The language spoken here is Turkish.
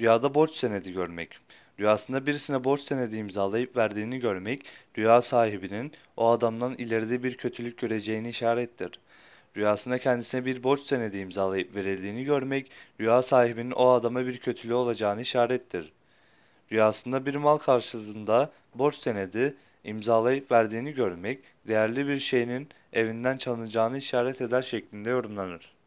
Rüyada borç senedi görmek. Rüyasında birisine borç senedi imzalayıp verdiğini görmek, rüya sahibinin o adamdan ileride bir kötülük göreceğini işarettir. Rüyasında kendisine bir borç senedi imzalayıp verildiğini görmek, rüya sahibinin o adama bir kötülüğü olacağını işarettir. Rüyasında bir mal karşılığında borç senedi imzalayıp verdiğini görmek, değerli bir şeyinin evinden çalınacağını işaret eder şeklinde yorumlanır.